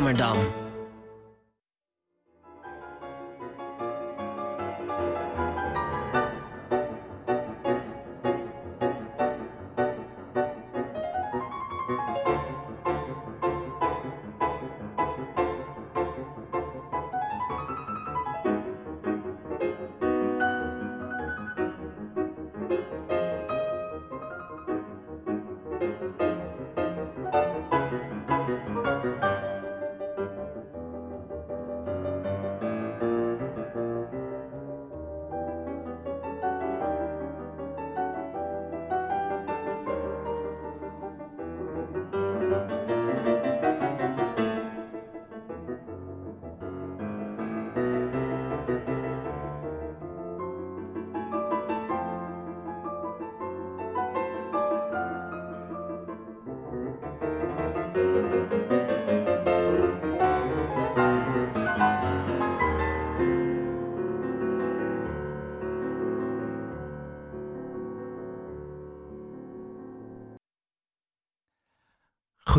Amsterdam.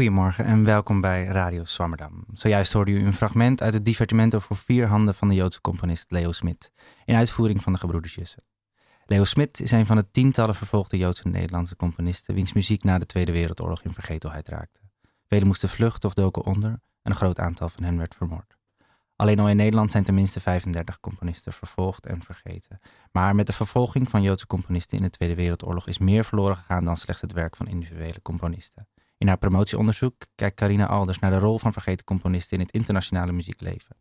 Goedemorgen en welkom bij Radio Swammerdam. Zojuist hoorde u een fragment uit het divertimento voor vier handen van de Joodse componist Leo Smit, in uitvoering van de gebroeders Jussen. Leo Smit is een van de tientallen vervolgde Joodse Nederlandse componisten wiens muziek na de Tweede Wereldoorlog in vergetelheid raakte. Velen moesten vluchten of doken onder en een groot aantal van hen werd vermoord. Alleen al in Nederland zijn tenminste 35 componisten vervolgd en vergeten. Maar met de vervolging van Joodse componisten in de Tweede Wereldoorlog is meer verloren gegaan dan slechts het werk van individuele componisten. In haar promotieonderzoek kijkt Carina Alders naar de rol van vergeten componisten in het internationale muziekleven.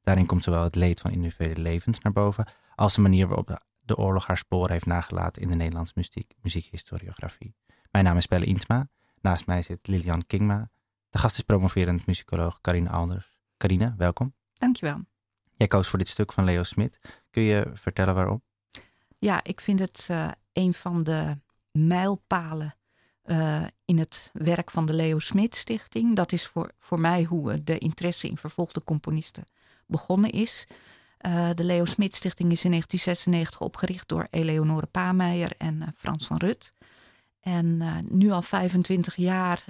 Daarin komt zowel het leed van individuele levens naar boven, als de manier waarop de, oorlog haar sporen heeft nagelaten in de Nederlandse muziek, muziekhistoriografie. Mijn naam is Pelle Intma, naast mij zit Lilian Kingma. De gast is promoverend muzikoloog Carina Alders. Carina, welkom. Dankjewel. Jij koos voor dit stuk van Leo Smit. Kun je vertellen waarom? Ja, ik vind het uh, een van de mijlpalen uh, in het werk van de Leo Smit Stichting. Dat is voor, voor mij hoe de interesse in vervolgde componisten begonnen is. Uh, de Leo Smit Stichting is in 1996 opgericht door Eleonore Pameijer en Frans van Rut. En nu al 25 jaar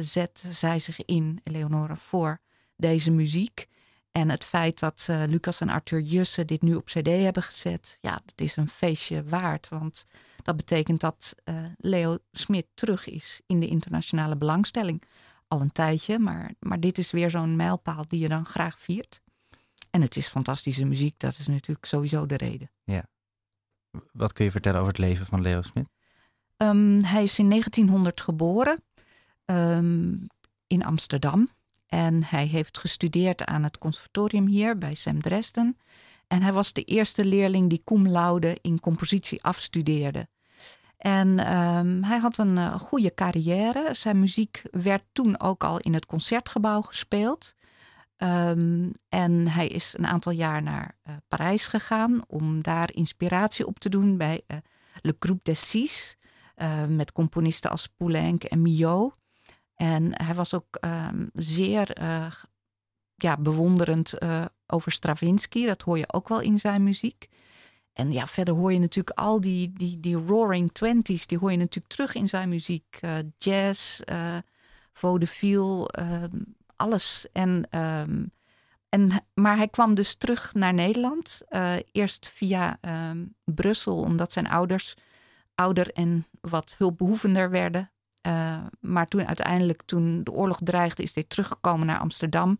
zet zij zich in, Eleonore, voor deze muziek. En het feit dat Lucas en Arthur Jussen dit nu op CD hebben gezet, ja, dat is een feestje waard. Want dat betekent dat uh, Leo Smit terug is in de internationale belangstelling. Al een tijdje, maar, maar dit is weer zo'n mijlpaal die je dan graag viert. En het is fantastische muziek, dat is natuurlijk sowieso de reden. Ja. Wat kun je vertellen over het leven van Leo Smit? Um, hij is in 1900 geboren um, in Amsterdam. En hij heeft gestudeerd aan het conservatorium hier bij Sam Dresden. En hij was de eerste leerling die cum laude in compositie afstudeerde. En um, hij had een uh, goede carrière. Zijn muziek werd toen ook al in het concertgebouw gespeeld. Um, en hij is een aantal jaar naar uh, Parijs gegaan om daar inspiratie op te doen bij uh, Le Groupe des Six. met componisten als Poulenc en Millot. En hij was ook um, zeer ja, bewonderend over Stravinsky. Dat hoor je ook wel in zijn muziek. En ja, verder hoor je natuurlijk al die, die, die roaring twenties, die hoor je natuurlijk terug in zijn muziek. Uh, jazz, vaudeville, uh, alles. En, um, en, maar hij kwam dus terug naar Nederland. Eerst via Brussel, omdat zijn ouders ouder en wat hulpbehoevender werden. Uh, maar toen uiteindelijk, toen de oorlog dreigde, is hij teruggekomen naar Amsterdam.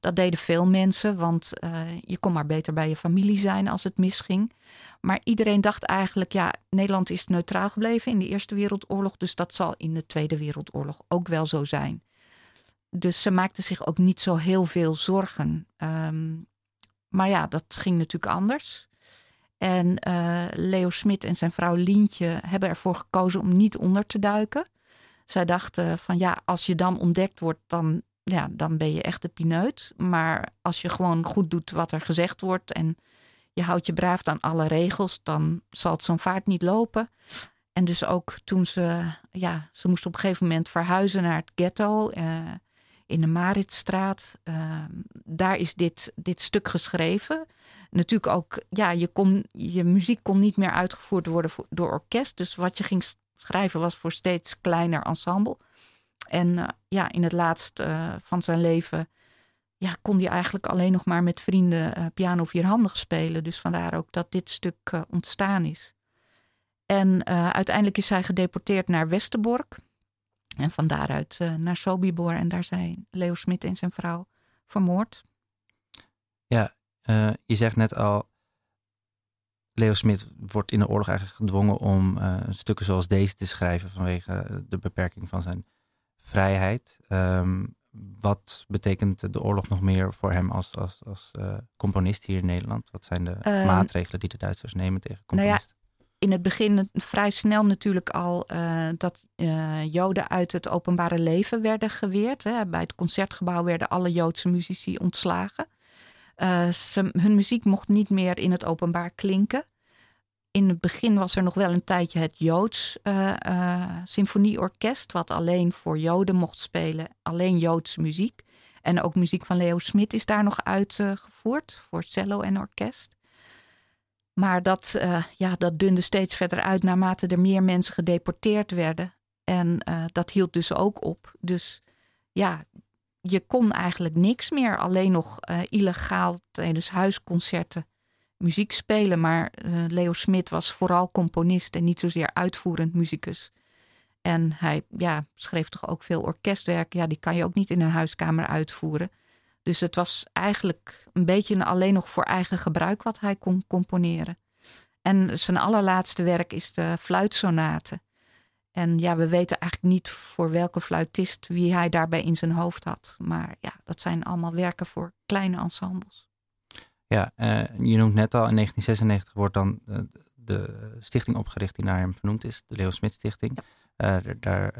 Dat deden veel mensen, want uh, je kon maar beter bij je familie zijn als het misging. Maar iedereen dacht eigenlijk, ja, Nederland is neutraal gebleven in de Eerste Wereldoorlog, dus dat zal in de Tweede Wereldoorlog ook wel zo zijn. Dus ze maakten zich ook niet zo heel veel zorgen. Um, maar ja, dat ging natuurlijk anders. En uh, Leo Smit en zijn vrouw Lientje hebben ervoor gekozen om niet onder te duiken. Zij dachten van ja, als je dan ontdekt wordt, dan ja, dan ben je echt de pineut. Maar als je gewoon goed doet wat er gezegd wordt en je houdt je braaf aan alle regels, dan zal het zo'n vaart niet lopen. En dus ook toen ze, ja, ze moesten op een gegeven moment verhuizen naar het ghetto uh, in de Maritstraat. Uh, daar is dit, dit stuk geschreven. Natuurlijk ook, ja, je, kon, je muziek kon niet meer uitgevoerd worden door orkest. Dus wat je ging schrijven was voor steeds kleiner ensemble. En uh, ja, in het laatst uh, van zijn leven ja, kon hij eigenlijk alleen nog maar met vrienden uh, piano vierhandig spelen. Dus vandaar ook dat dit stuk ontstaan is. En uiteindelijk is hij gedeporteerd naar Westerbork. En van daaruit naar Sobibor. En daar zijn Leo Smit en zijn vrouw vermoord. Ja, je zegt net al, Leo Smit wordt in de oorlog eigenlijk gedwongen om stukken zoals deze te schrijven vanwege de beperking van zijn vrijheid. Um, wat betekent de oorlog nog meer voor hem als, als, als uh, componist hier in Nederland? Wat zijn de uh, maatregelen die de Duitsers nemen tegen componisten? Nou ja, in het begin vrij snel natuurlijk al uh, dat Joden uit het openbare leven werden geweerd. Hè. Bij het concertgebouw werden alle Joodse muzici ontslagen. Ze, hun muziek mocht niet meer in het openbaar klinken in het begin was er nog wel een tijdje het Joods uh, uh, symfonieorkest, wat alleen voor Joden mocht spelen, alleen Joodse muziek. En ook muziek van Leo Smit is daar nog uitgevoerd voor cello en orkest. Maar dat, ja, dat dunde steeds verder uit naarmate er meer mensen gedeporteerd werden. En dat hield dus ook op. Dus ja, je kon eigenlijk niks meer. Alleen nog illegaal tijdens huisconcerten muziek spelen. Maar uh, Leo Smit was vooral componist en niet zozeer uitvoerend muzikus. En hij ja, schreef toch ook veel orkestwerk. Ja, die kan je ook niet in een huiskamer uitvoeren. Dus het was eigenlijk een beetje alleen nog voor eigen gebruik wat hij kon componeren. En zijn allerlaatste werk is de fluitsonate. En ja, we weten eigenlijk niet voor welke fluitist wie hij daarbij in zijn hoofd had. Maar ja, dat zijn allemaal werken voor kleine ensembles. Ja, uh, je noemt net al, in 1996 wordt dan de, de, stichting opgericht die naar hem vernoemd is, de Leo Smit Stichting. Ja. Uh, daar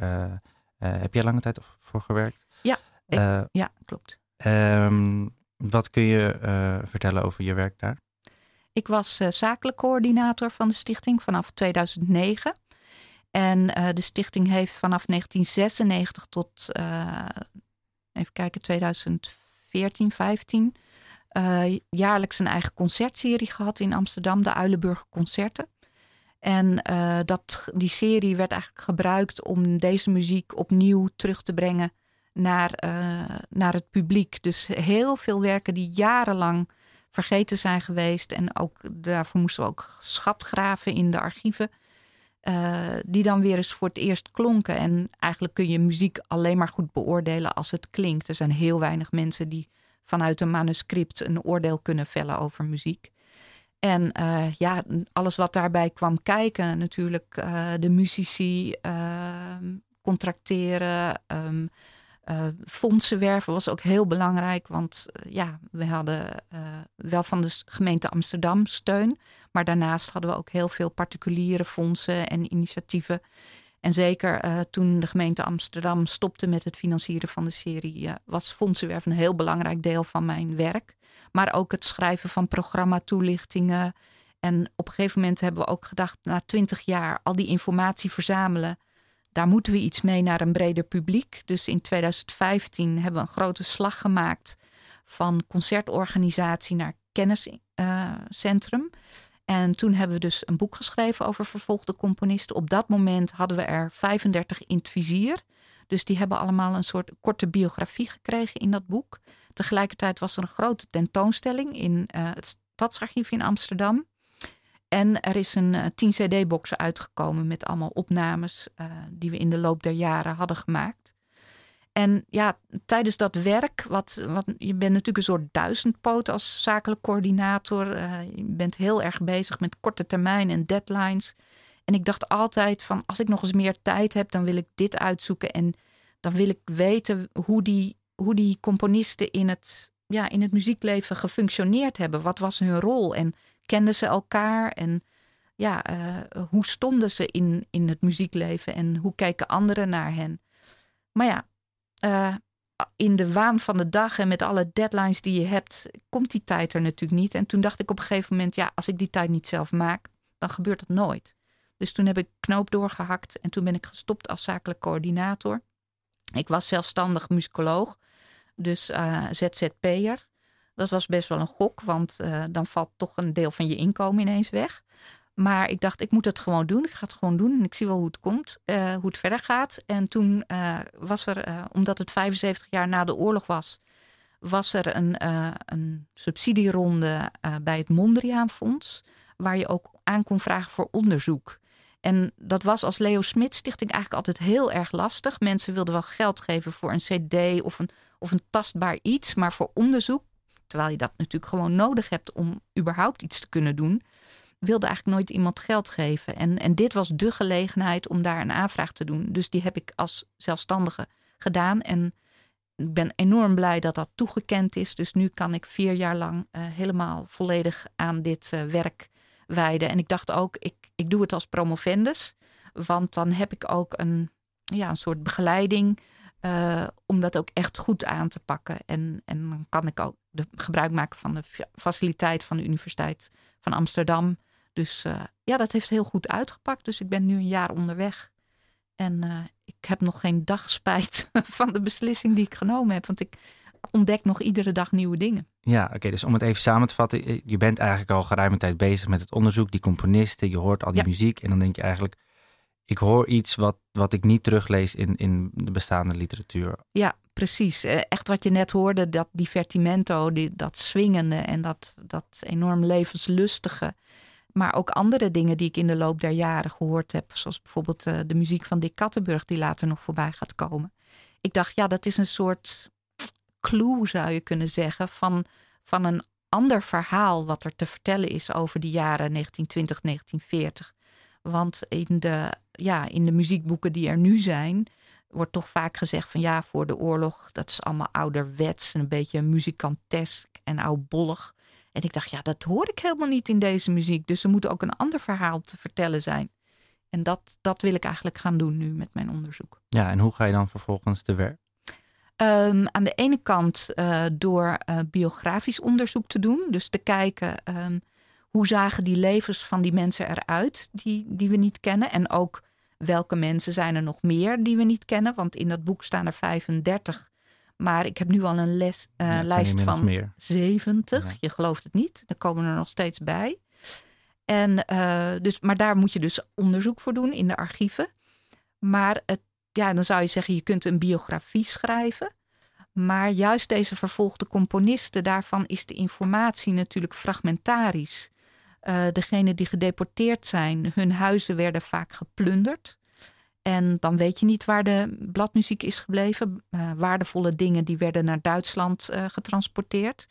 heb jij lange tijd voor gewerkt? Ja, ik, ja klopt. Um, wat kun je vertellen over je werk daar? Ik was zakelijk coördinator van de stichting vanaf 2009. En de stichting heeft vanaf 1996 tot, even kijken, 2014, 15 uh, jaarlijks een eigen concertserie gehad in Amsterdam, de Uilenburger Concerten. En dat, die serie werd eigenlijk gebruikt om deze muziek opnieuw terug te brengen naar, naar het publiek. Dus heel veel werken die jarenlang vergeten zijn geweest. En ook daarvoor moesten we ook schatgraven in de archieven. Die dan weer eens voor het eerst klonken. En eigenlijk kun je muziek alleen maar goed beoordelen als het klinkt. Er zijn heel weinig mensen die vanuit een manuscript een oordeel kunnen vellen over muziek. En uh, ja, alles wat daarbij kwam kijken, natuurlijk uh, de muzici uh, contracteren, um, fondsen werven was ook heel belangrijk. Want ja, we hadden wel van de gemeente Amsterdam steun. Maar daarnaast hadden we ook heel veel particuliere fondsen en initiatieven en zeker uh, toen de gemeente Amsterdam stopte met het financieren van de serie, uh, was fondsenwerf een heel belangrijk deel van mijn werk. Maar ook het schrijven van programmatoelichtingen. En op een gegeven moment hebben we ook gedacht, na twintig jaar al die informatie verzamelen, daar moeten we iets mee naar een breder publiek. Dus in 2015 hebben we een grote slag gemaakt van concertorganisatie naar kenniscentrum. En toen hebben we dus een boek geschreven over vervolgde componisten. Op dat moment hadden we er 35 in het vizier. Dus die hebben allemaal een soort korte biografie gekregen in dat boek. Tegelijkertijd was er een grote tentoonstelling in uh, het Stadsarchief in Amsterdam. En er is een uh, 10 CD-box uitgekomen met allemaal opnames uh, die we in de loop der jaren hadden gemaakt. En ja, tijdens dat werk, wat, wat, je bent natuurlijk een soort duizendpoot als zakelijk coördinator. Uh, je bent heel erg bezig met korte termijn en deadlines. En ik dacht altijd van, als ik nog eens meer tijd heb, dan wil ik dit uitzoeken. En dan wil ik weten hoe die, hoe die componisten in het, ja, in het muziekleven gefunctioneerd hebben. Wat was hun rol? En kenden ze elkaar? En ja, uh, hoe stonden ze in, in het muziekleven? En hoe kijken anderen naar hen? Maar ja, uh, in de waan van de dag en met alle deadlines die je hebt, komt die tijd er natuurlijk niet. En toen dacht ik op een gegeven moment, ja, als ik die tijd niet zelf maak, dan gebeurt dat nooit. Dus toen heb ik knoop doorgehakt en toen ben ik gestopt als zakelijk coördinator. Ik was zelfstandig muzikoloog, dus uh, ZZP'er. Dat was best wel een gok, want uh, dan valt toch een deel van je inkomen ineens weg. Maar ik dacht, ik moet het gewoon doen. Ik ga het gewoon doen en ik zie wel hoe het komt, uh, hoe het verder gaat. En toen uh, was er, uh, omdat het 75 jaar na de oorlog was, was er een, een subsidieronde bij het Mondriaan Fonds, waar je ook aan kon vragen voor onderzoek. En dat was als Leo Smit Stichting eigenlijk altijd heel erg lastig. Mensen wilden wel geld geven voor een CD of een, of een tastbaar iets, maar voor onderzoek, terwijl je dat natuurlijk gewoon nodig hebt om überhaupt iets te kunnen doen, wilde eigenlijk nooit iemand geld geven. En, en dit was de gelegenheid om daar een aanvraag te doen. Dus die heb ik als zelfstandige gedaan. En ik ben enorm blij dat dat toegekend is. Dus nu kan ik vier jaar lang uh, helemaal volledig aan dit uh, werk wijden. En ik dacht ook, ik, ik doe het als promovendus. Want dan heb ik ook een, ja, een soort begeleiding uh, om dat ook echt goed aan te pakken. En, en dan kan ik ook de, gebruik maken van de faciliteit van de Universiteit van Amsterdam. Dus uh, ja, dat heeft heel goed uitgepakt. Dus ik ben nu een jaar onderweg. En uh, ik heb nog geen dag spijt van de beslissing die ik genomen heb. Want ik ontdek nog iedere dag nieuwe dingen. Ja, oké. dus om het even samen te vatten. Je bent eigenlijk al geruime tijd bezig met het onderzoek. Die componisten, je hoort al die ja. muziek. En dan denk je eigenlijk, ik hoor iets wat, wat ik niet teruglees in, in de bestaande literatuur. Ja, precies. Echt wat je net hoorde, dat divertimento, die, dat swingende en dat, dat enorm levenslustige. Maar ook andere dingen die ik in de loop der jaren gehoord heb. Zoals bijvoorbeeld uh, de muziek van Dick Kattenburg, die later nog voorbij gaat komen. Ik dacht, ja, dat is een soort clue, zou je kunnen zeggen, van, van een ander verhaal wat er te vertellen is over de jaren 1920, 1940. Want in de, ja, in de muziekboeken die er nu zijn, wordt toch vaak gezegd van ja, voor de oorlog, dat is allemaal ouderwets en een beetje muzikantesk en oudbollig. En ik dacht, ja, dat hoor ik helemaal niet in deze muziek. Dus er moet ook een ander verhaal te vertellen zijn. En dat, dat wil ik eigenlijk gaan doen nu met mijn onderzoek. Ja, en hoe ga je dan vervolgens te werk? Um, aan de ene kant uh, door uh, biografisch onderzoek te doen. Dus te kijken um, hoe zagen die levens van die mensen eruit die, die we niet kennen. En ook welke mensen zijn er nog meer die we niet kennen. Want in dat boek staan er 35 maar ik heb nu al een les, uh, ja, lijst van 70. Ja. Je gelooft het niet. Daar komen er nog steeds bij. En, uh, dus, maar daar moet je dus onderzoek voor doen in de archieven. Maar het, ja, dan zou je zeggen, je kunt een biografie schrijven. Maar juist deze vervolgde componisten, daarvan is de informatie natuurlijk fragmentarisch. Uh, degenen die gedeporteerd zijn, hun huizen werden vaak geplunderd. En dan weet je niet waar de bladmuziek is gebleven. Uh, waardevolle dingen die werden naar Duitsland uh, getransporteerd.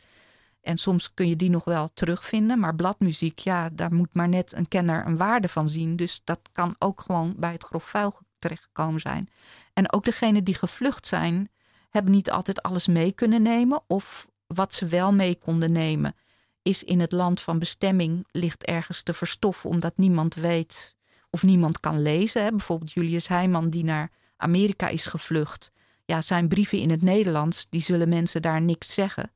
En soms kun je die nog wel terugvinden. Maar bladmuziek, ja, daar moet maar net een kenner een waarde van zien. Dus dat kan ook gewoon bij het grof vuil terechtgekomen zijn. En ook degenen die gevlucht zijn, hebben niet altijd alles mee kunnen nemen. Of wat ze wel mee konden nemen, is in het land van bestemming ligt ergens te verstoffen, omdat niemand weet of niemand kan lezen. Hè. Bijvoorbeeld Julius Heijman, die naar Amerika is gevlucht. Ja, zijn brieven in het Nederlands, die zullen mensen daar niks zeggen.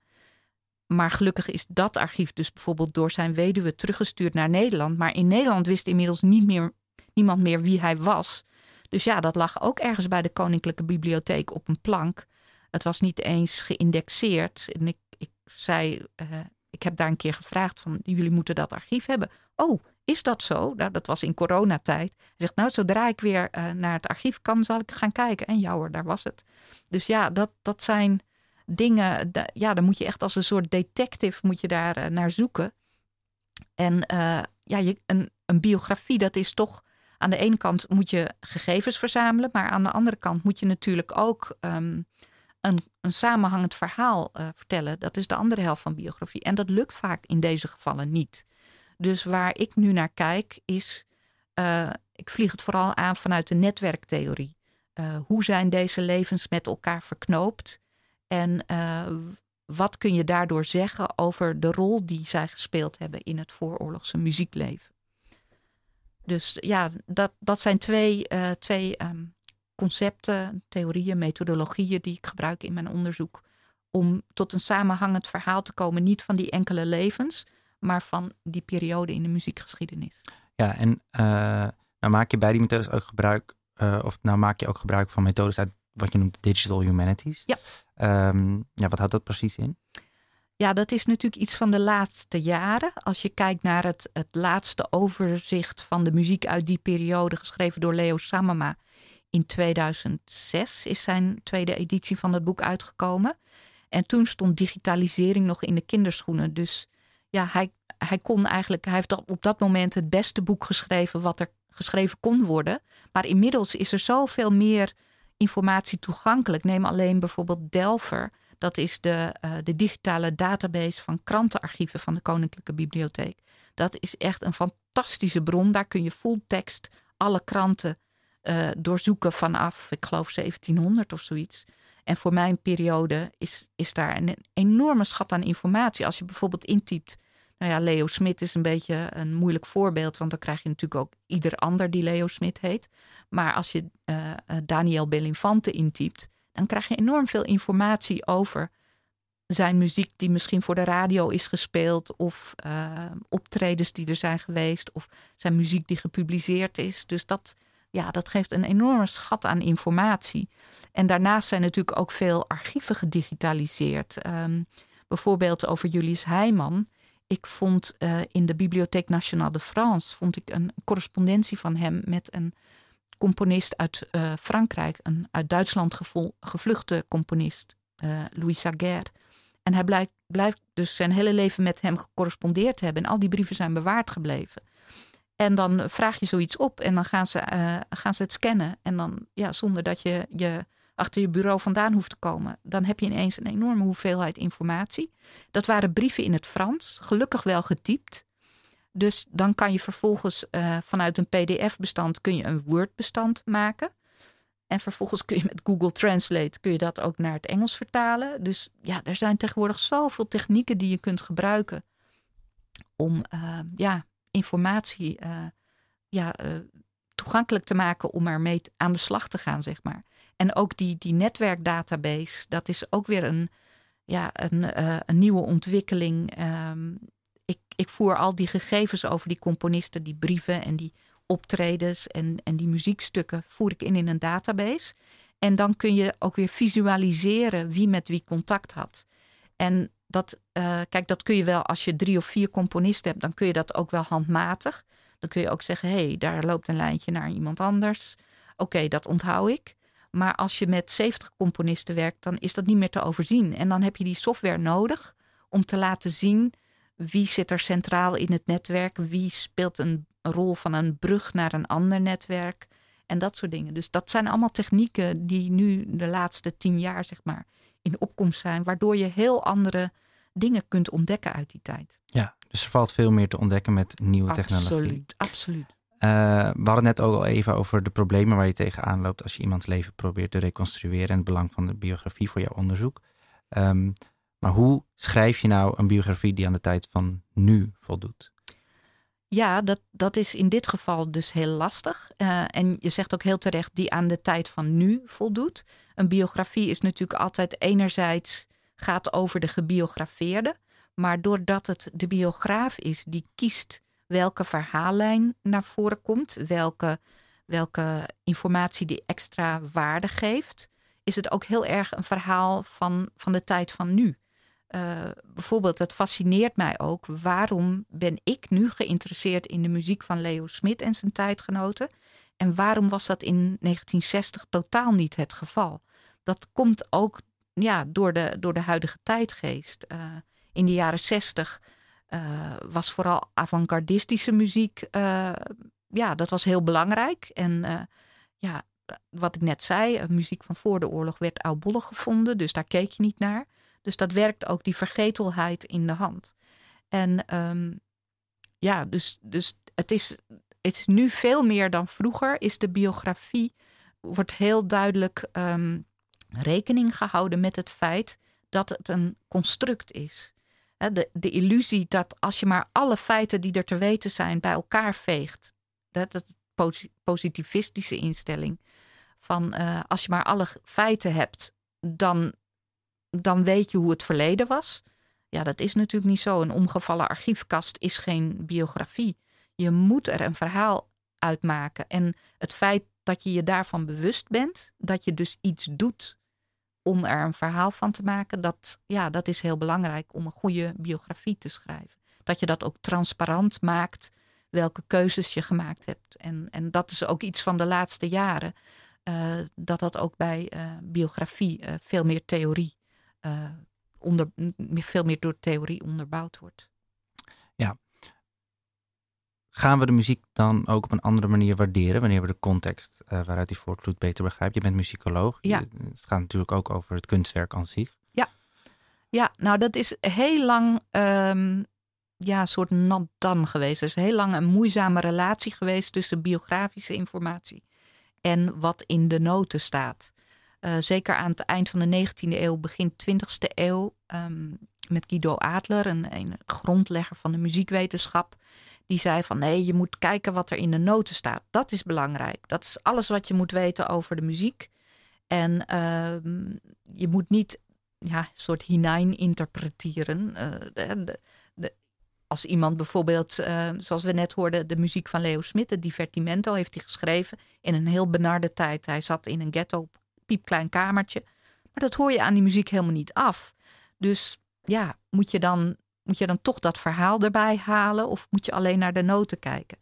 Maar gelukkig is dat archief dus bijvoorbeeld door zijn weduwe teruggestuurd naar Nederland. Maar in Nederland wist inmiddels niet meer, niemand meer wie hij was. Dus ja, dat lag ook ergens bij de Koninklijke Bibliotheek op een plank. Het was niet eens geïndexeerd. En ik, ik zei, uh, ik heb daar een keer gevraagd van, jullie moeten dat archief hebben. Oh, is dat zo? Nou, dat was in coronatijd. Hij zegt, nou, zodra ik weer uh, naar het archief kan, zal ik gaan kijken. En ja hoor, daar was het. Dus ja, dat, dat zijn dingen, ja, dan moet je echt als een soort detective moet je daar uh, naar zoeken. En uh, ja, je, een, een biografie, dat is toch, aan de ene kant moet je gegevens verzamelen, maar aan de andere kant moet je natuurlijk ook um, een, een samenhangend verhaal vertellen. Dat is de andere helft van biografie. En dat lukt vaak in deze gevallen niet. Dus waar ik nu naar kijk is, uh, ik vlieg het vooral aan vanuit de netwerktheorie. Uh, hoe zijn deze levens met elkaar verknoopt? En uh, wat kun je daardoor zeggen over de rol die zij gespeeld hebben in het vooroorlogse muziekleven? Dus ja, dat, dat zijn twee, twee um, concepten, theorieën, methodologieën die ik gebruik in mijn onderzoek. Om tot een samenhangend verhaal te komen, niet van die enkele levens, maar van die periode in de muziekgeschiedenis. Ja, en uh, nou maak je bij die methodes ook gebruik, uh, of nou maak je ook gebruik van methodes uit wat je noemt digital humanities. Ja. Um, ja, wat houdt dat precies in? Ja, dat is natuurlijk iets van de laatste jaren. Als je kijkt naar het, het laatste overzicht van de muziek uit die periode, geschreven door Leo Samama. In 2006 is zijn tweede editie van het boek uitgekomen. En toen stond digitalisering nog in de kinderschoenen. Dus ja, hij, hij kon eigenlijk, hij heeft op dat moment het beste boek geschreven wat er geschreven kon worden. Maar inmiddels is er zoveel meer informatie toegankelijk. Neem alleen bijvoorbeeld Delver. Dat is de, uh, de digitale database van krantenarchieven van de Koninklijke Bibliotheek. Dat is echt een fantastische bron. Daar kun je full alle kranten uh, doorzoeken vanaf, ik geloof 1700 of zoiets. En voor mijn periode is, is daar een enorme schat aan informatie. Als je bijvoorbeeld intypt, nou ja, Leo Smit is een beetje een moeilijk voorbeeld, want dan krijg je natuurlijk ook ieder ander die Leo Smit heet. Maar als je uh, Daniel Belinfante intypt, dan krijg je enorm veel informatie over zijn muziek die misschien voor de radio is gespeeld, of uh, optredens die er zijn geweest, of zijn muziek die gepubliceerd is. Dus dat, ja, dat geeft een enorme schat aan informatie. En daarnaast zijn natuurlijk ook veel archieven gedigitaliseerd. Um, bijvoorbeeld over Julius Heijman. Ik vond uh, in de Bibliothèque Nationale de France vond ik een correspondentie van hem met een componist uit uh, Frankrijk, een uit Duitsland gevluchte componist, uh, Louis Saguer. En hij blijkt, blijft dus zijn hele leven met hem gecorrespondeerd hebben. En al die brieven zijn bewaard gebleven. En dan vraag je zoiets op en dan gaan ze, uh, gaan ze het scannen. En dan, ja, zonder dat je, je achter je bureau vandaan hoeft te komen, dan heb je ineens een enorme hoeveelheid informatie. Dat waren brieven in het Frans, gelukkig wel getypt. Dus dan kan je vervolgens uh, vanuit een PDF-bestand kun je een Word-bestand maken. En vervolgens kun je met Google Translate kun je dat ook naar het Engels vertalen. Dus ja, er zijn tegenwoordig zoveel technieken die je kunt gebruiken om uh, ja, informatie uh, ja, uh, toegankelijk te maken om ermee aan de slag te gaan, zeg maar. En ook die, die netwerkdatabase, dat is ook weer een, ja, een, een nieuwe ontwikkeling. Um, ik, ik voer al die gegevens over die componisten, die brieven en die optredens en, en die muziekstukken voer ik in in een database. En dan kun je ook weer visualiseren wie met wie contact had. En dat, uh, kijk, dat kun je wel als je drie of vier componisten hebt, dan kun je dat ook wel handmatig. Dan kun je ook zeggen, hé, hey, daar loopt een lijntje naar iemand anders. Oké, dat onthoud ik. Maar als je met 70 componisten werkt, dan is dat niet meer te overzien. En dan heb je die software nodig om te laten zien wie zit er centraal in het netwerk, wie speelt een rol van een brug naar een ander netwerk en dat soort dingen. Dus dat zijn allemaal technieken die nu de laatste tien jaar, zeg maar, in opkomst zijn, waardoor je heel andere dingen kunt ontdekken uit die tijd. Ja, dus er valt veel meer te ontdekken met nieuwe absoluut, technologie. Absoluut. Uh, we hadden net ook al even over de problemen waar je tegenaan loopt als je iemands leven probeert te reconstrueren en het belang van de biografie voor jouw onderzoek. Um, maar hoe schrijf je nou een biografie die aan de tijd van nu voldoet? Ja, dat, dat is in dit geval dus heel lastig. Uh, en je zegt ook heel terecht, die aan de tijd van nu voldoet. Een biografie is natuurlijk altijd enerzijds gaat over de gebiografeerde. Maar doordat het de biograaf is die kiest welke verhaallijn naar voren komt, welke, welke informatie die extra waarde geeft, is het ook heel erg een verhaal van, van de tijd van nu. Uh, bijvoorbeeld, het fascineert mij ook. Waarom ben ik nu geïnteresseerd in de muziek van Leo Smit en zijn tijdgenoten? En waarom was dat in 1960 totaal niet het geval? Dat komt ook ja, door, de, door de huidige tijdgeest. Uh, in de jaren 60 uh, was vooral avant-gardistische muziek. ja, dat was heel belangrijk. En ja, wat ik net zei, muziek van voor de oorlog werd oudbollig gevonden. Dus daar keek je niet naar. Dus dat werkt ook die vergetelheid in de hand. En um, ja, dus, dus het, is, het is nu veel meer dan vroeger. Is de biografie, wordt heel duidelijk um, rekening gehouden met het feit dat het een construct is. De, de illusie dat als je maar alle feiten die er te weten zijn bij elkaar veegt, dat het positivistische instelling van uh, als je maar alle feiten hebt, dan dan weet je hoe het verleden was. Ja, dat is natuurlijk niet zo. Een omgevallen archiefkast is geen biografie. Je moet er een verhaal uitmaken. En het feit dat je je daarvan bewust bent, dat je dus iets doet om er een verhaal van te maken, dat, ja, dat is heel belangrijk om een goede biografie te schrijven. Dat je dat ook transparant maakt, welke keuzes je gemaakt hebt. En, en dat is ook iets van de laatste jaren, uh, dat dat ook bij uh, biografie uh, veel meer theorie uh, onder, veel meer door theorie onderbouwd wordt. Ja. Gaan we de muziek dan ook op een andere manier waarderen wanneer we de context uh, waaruit die voortvloeit beter begrijpen? Je bent muzikoloog. Ja. het gaat natuurlijk ook over het kunstwerk aan zich. Ja, ja nou dat is heel lang um, ja, een soort nat-dan geweest. Er is heel lang een moeizame relatie geweest tussen biografische informatie en wat in de noten staat. Uh, zeker aan het eind van de 19e eeuw, begin 20e eeuw, um, met Guido Adler, een, een, grondlegger van de muziekwetenschap. Die zei van nee, je moet kijken wat er in de noten staat. Dat is belangrijk. Dat is alles wat je moet weten over de muziek. En uh, je moet niet ja, een soort hinein interpreteren. Uh, de, als iemand bijvoorbeeld, uh, zoals we net hoorden, de muziek van Leo Smit, Divertimento, heeft hij geschreven in een heel benarde tijd. Hij zat in een ghetto, piepklein kamertje. Maar dat hoor je aan die muziek helemaal niet af. Dus ja, moet je dan, moet je dan toch dat verhaal erbij halen of moet je alleen naar de noten kijken?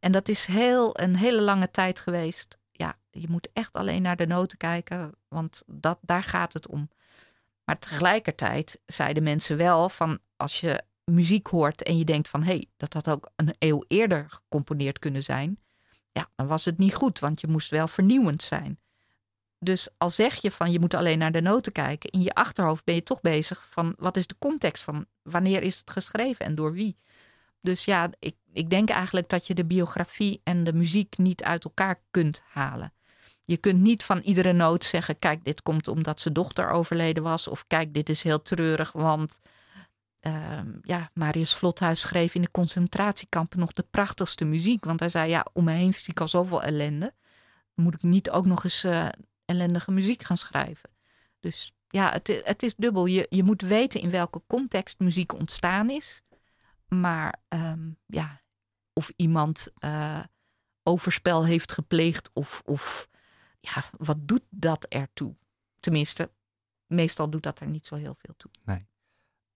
En dat is heel, een hele lange tijd geweest. Ja, je moet echt alleen naar de noten kijken, want dat, daar gaat het om. Maar tegelijkertijd zeiden mensen wel van als je muziek hoort en je denkt van hé, hey, dat had ook een eeuw eerder gecomponeerd kunnen zijn, ja, dan was het niet goed, want je moest wel vernieuwend zijn. Dus al zeg je van je moet alleen naar de noten kijken, in je achterhoofd ben je toch bezig van wat is de context van wanneer is het geschreven en door wie. Dus ja, ik, ik denk eigenlijk dat je de biografie en de muziek niet uit elkaar kunt halen. Je kunt niet van iedere noot zeggen: kijk, dit komt omdat zijn dochter overleden was. Of kijk, dit is heel treurig, want uh, ja, Marius Vlothuis schreef in de concentratiekampen nog de prachtigste muziek. Want hij zei: ja, om me heen zie ik al zoveel ellende. moet ik niet ook nog eens uh, ellendige muziek gaan schrijven. Dus ja, het, het is dubbel. Je, je moet weten in welke context muziek ontstaan is. Maar um, ja, of iemand uh, overspel heeft gepleegd of, of ja, wat doet dat ertoe? Tenminste, meestal doet dat er niet zo heel veel toe. Nee.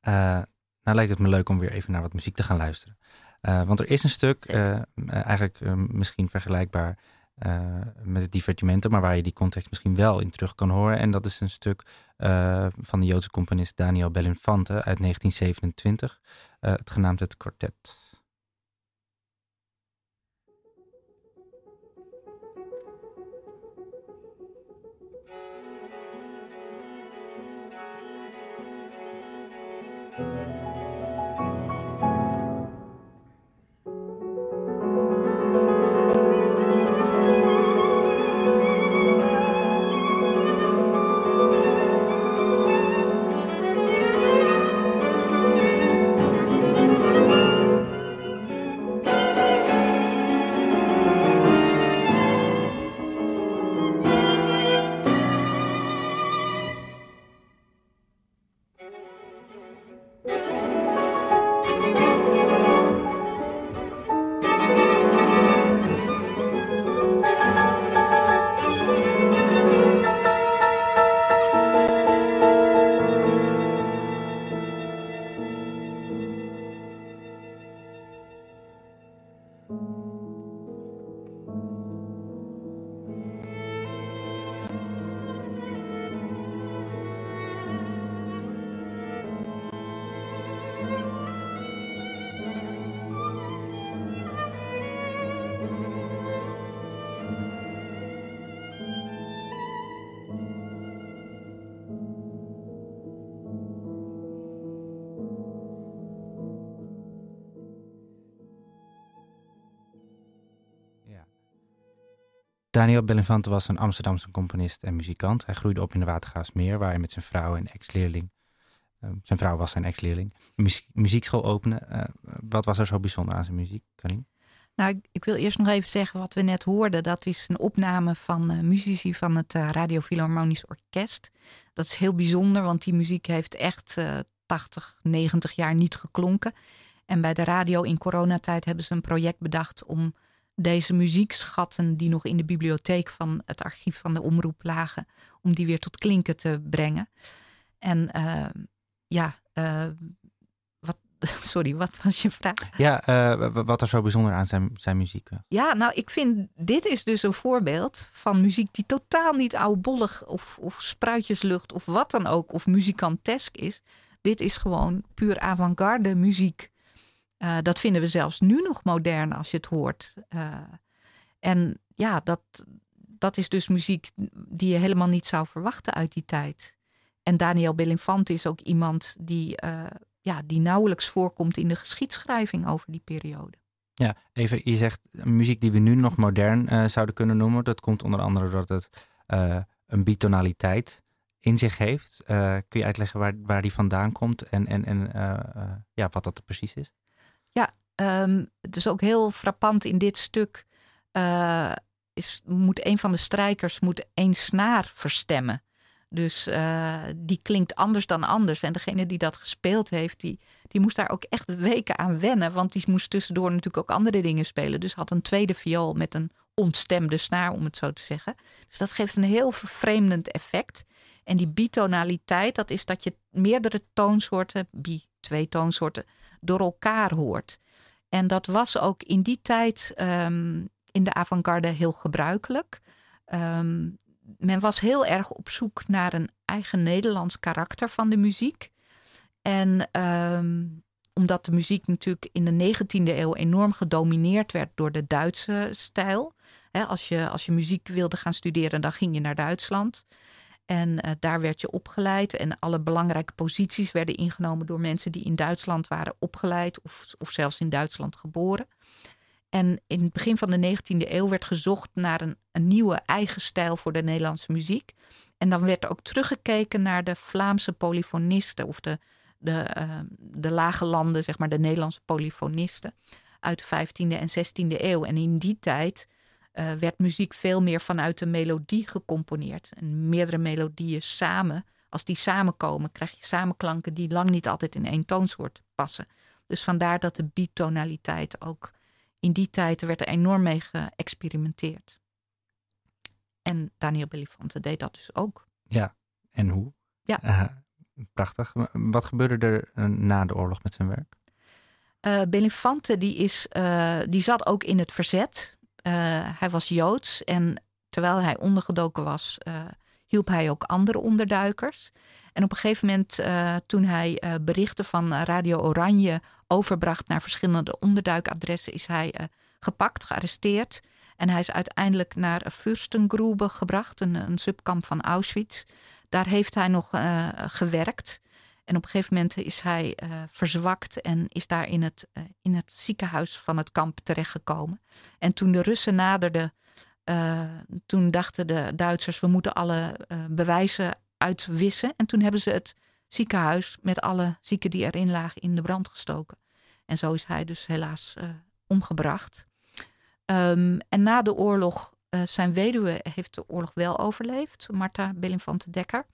Uh, nou lijkt het me leuk om weer even naar wat muziek te gaan luisteren. Uh, want er is een stuk, eigenlijk misschien vergelijkbaar met het divertimento, maar waar je die context misschien wel in terug kan horen. En dat is een stuk van de Joodse componist Daniel Belinfante uit 1927, het genaamd het kwartet. Daniel Belinfante was een Amsterdamse componist en muzikant. Hij groeide op in de Watergaasmeer, waar hij met zijn vrouw en ex-leerling, uh, zijn vrouw was zijn ex-leerling, muziek, muziekschool opende. Uh, wat was er zo bijzonder aan zijn muziek, Karin? Nou, ik, wil eerst nog even zeggen wat we net hoorden. Dat is een opname van uh, muzici van het Radio Philharmonisch Orkest. Dat is heel bijzonder, want die muziek heeft echt 80, 90 jaar niet geklonken. En bij de radio in coronatijd hebben ze een project bedacht om deze muziekschatten die nog in de bibliotheek van het archief van de omroep lagen, om die weer tot klinken te brengen. En uh, ja, uh, wat, sorry, wat was je vraag? Ja, uh, wat er zo bijzonder aan zijn, zijn muziek. Ja, nou, ik vind dit is dus een voorbeeld van muziek die totaal niet oudbollig of, of spruitjeslucht of wat dan ook, of muzikantesk is. Dit is gewoon puur avant-garde muziek. Uh, dat vinden we zelfs nu nog modern als je het hoort. Uh, en ja, dat, dat is dus muziek die je helemaal niet zou verwachten uit die tijd. En Daniel Belinfante is ook iemand die, uh, ja, die nauwelijks voorkomt in de geschiedschrijving over die periode. Ja, even, je zegt muziek die we nu nog modern zouden kunnen noemen. Dat komt onder andere doordat het een bitonaliteit in zich heeft. kun je uitleggen waar, waar die vandaan komt en, en, en ja, wat dat precies is? Um, is ook heel frappant in dit stuk. is, moet een van de strijkers moet één snaar verstemmen. Dus uh, die klinkt anders dan anders. En degene die dat gespeeld heeft, die, die moest daar ook echt weken aan wennen. Want die moest tussendoor natuurlijk ook andere dingen spelen. Dus had een tweede viool met een ontstemde snaar, om het zo te zeggen. Dus dat geeft een heel vervreemdend effect. En die bitonaliteit, dat is dat je meerdere toonsoorten, bi, twee toonsoorten, door elkaar hoort. En dat was ook in die tijd um, in de avant-garde heel gebruikelijk. Um, men was heel erg op zoek naar een eigen Nederlands karakter van de muziek. En um, omdat de muziek natuurlijk in de 19e eeuw enorm gedomineerd werd door de Duitse stijl. als, je, als je muziek wilde gaan studeren, dan ging je naar Duitsland. En uh, daar werd je opgeleid. En alle belangrijke posities werden ingenomen door mensen die in Duitsland waren opgeleid of, of zelfs in Duitsland geboren. En in het begin van de 19e eeuw werd gezocht naar een, een nieuwe eigen stijl voor de Nederlandse muziek. En dan werd er ook teruggekeken naar de Vlaamse polyfonisten of de, de, uh, de lage landen, zeg maar de Nederlandse polyfonisten uit de 15e en 16e eeuw. En in die tijd uh, werd muziek veel meer vanuit de melodie gecomponeerd. En meerdere melodieën samen, als die samenkomen, krijg je samenklanken die lang niet altijd in één toonsoort passen. Dus vandaar dat de bitonaliteit ook in die tijd werd er enorm mee geëxperimenteerd. En Daniel Belifante deed dat dus ook. Ja, en hoe? Ja. Uh, prachtig. Wat gebeurde er uh, na de oorlog met zijn werk? Uh, Belifante die is, die zat ook in het verzet. Hij was Joods en terwijl hij ondergedoken was, hielp hij ook andere onderduikers. En op een gegeven moment, toen hij berichten van Radio Oranje overbracht naar verschillende onderduikadressen, is hij gepakt, gearresteerd. En hij is uiteindelijk naar Fürstengrube gebracht, een, een subkamp van Auschwitz. Daar heeft hij nog gewerkt. En op een gegeven moment is hij uh, verzwakt en is daar in het, in het ziekenhuis van het kamp terechtgekomen. En toen de Russen naderden, toen dachten de Duitsers, we moeten alle bewijzen uitwissen. En toen hebben ze het ziekenhuis met alle zieken die erin lagen in de brand gestoken. En zo is hij dus helaas omgebracht. Um, en na de oorlog, zijn weduwe heeft de oorlog wel overleefd, Marta Belinfante Dekker.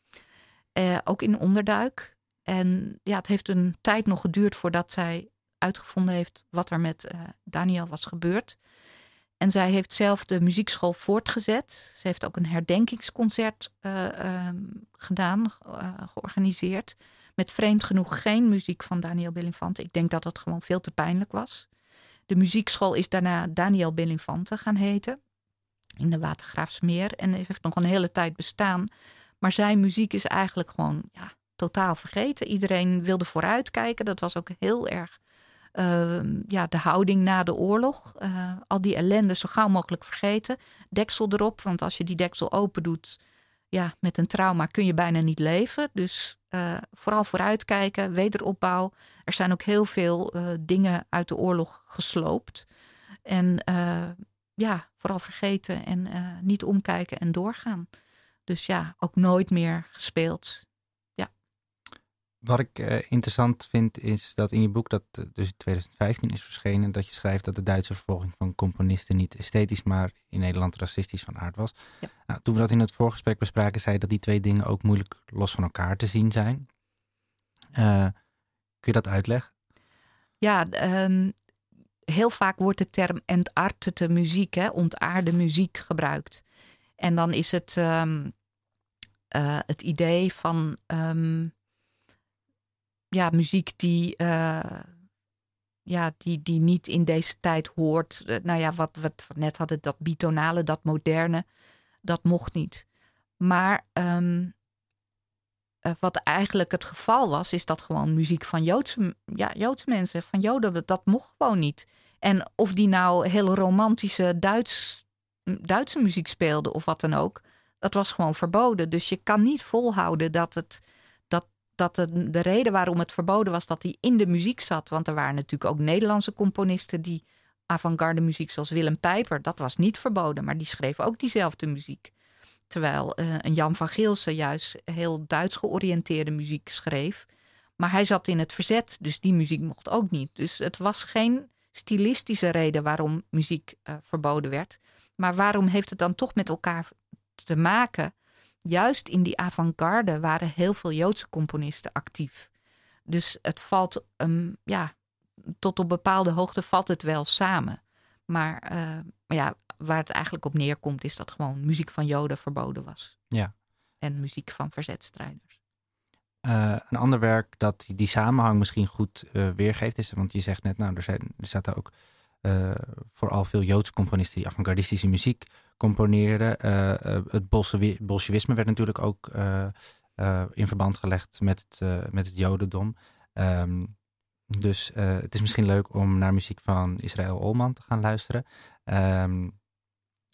Ook in onderduik. En ja, het heeft een tijd nog geduurd voordat zij uitgevonden heeft wat er met Daniel was gebeurd. En zij heeft zelf de muziekschool voortgezet. Ze heeft ook een herdenkingsconcert uh, gedaan, uh, georganiseerd. Met vreemd genoeg geen muziek van Daniel Belinfante. Ik denk dat dat gewoon veel te pijnlijk was. De muziekschool is daarna Daniel Belinfante gaan heten. In de Watergraafsmeer. En heeft nog een hele tijd bestaan. Maar zijn muziek is eigenlijk gewoon ja, totaal vergeten. Iedereen wilde vooruitkijken. Dat was ook heel erg uh, ja, de houding na de oorlog. Uh, al die ellende zo gauw mogelijk vergeten. Deksel erop, want als je die deksel open doet, ja, met een trauma kun je bijna niet leven. Dus uh, vooral vooruitkijken, wederopbouw. Er zijn ook heel veel dingen uit de oorlog gesloopt. En ja, vooral vergeten en niet omkijken en doorgaan. Dus ja, ook nooit meer gespeeld wat ik uh, interessant vind is dat in je boek, dat uh, dus in 2015 is verschenen, dat je schrijft dat de Duitse vervolging van componisten niet esthetisch, maar in Nederland racistisch van aard was. Ja. Nou, toen we dat in het voorgesprek bespraken, zei dat die twee dingen ook moeilijk los van elkaar te zien zijn. Uh, kun je dat uitleggen? Ja, um, heel vaak wordt de term entartete muziek, hè, ontaarde muziek gebruikt. En dan is het um, het idee van um, ja, muziek die uh, ja, die, die niet in deze tijd hoort. Eh, nou ja, wat, we net hadden, dat bitonale, dat moderne, dat mocht niet. Maar ehm, eh, wat eigenlijk het geval was, is dat gewoon muziek van Joodse, ja, Joodse mensen, van Joden, dat mocht gewoon niet. En of die nou hele romantische Duits, Duitse muziek speelde of wat dan ook, dat was gewoon verboden. Dus je kan niet volhouden dat het dat de, de reden waarom het verboden was dat hij in de muziek zat. Want er waren natuurlijk ook Nederlandse componisten die avant-garde muziek, zoals Willem Pijper, dat was niet verboden, maar die schreef ook diezelfde muziek. Terwijl uh, een Jan van Geelsen juist heel Duits georiënteerde muziek schreef. Maar hij zat in het verzet, dus die muziek mocht ook niet. Dus het was geen stilistische reden waarom muziek uh, verboden werd. Maar waarom heeft het dan toch met elkaar te maken? Juist in die avant-garde waren heel veel Joodse componisten actief. Dus het valt, um, ja, tot op bepaalde hoogte valt het wel samen. Maar uh, ja, waar het eigenlijk op neerkomt, is dat gewoon muziek van Joden verboden was. Ja. En muziek van verzetstrijders. Uh, een ander werk dat die, die samenhang misschien goed uh, weergeeft is, want je zegt net, nou, er, zijn, er staat ook vooral veel Joodse componisten die avant-gardistische muziek componeerde. Eh, eh, het bolsjewisme werd natuurlijk ook eh, in verband gelegd met het, met het jodendom. Um, dus het is misschien leuk om naar muziek van Israël Olman te gaan luisteren. Um,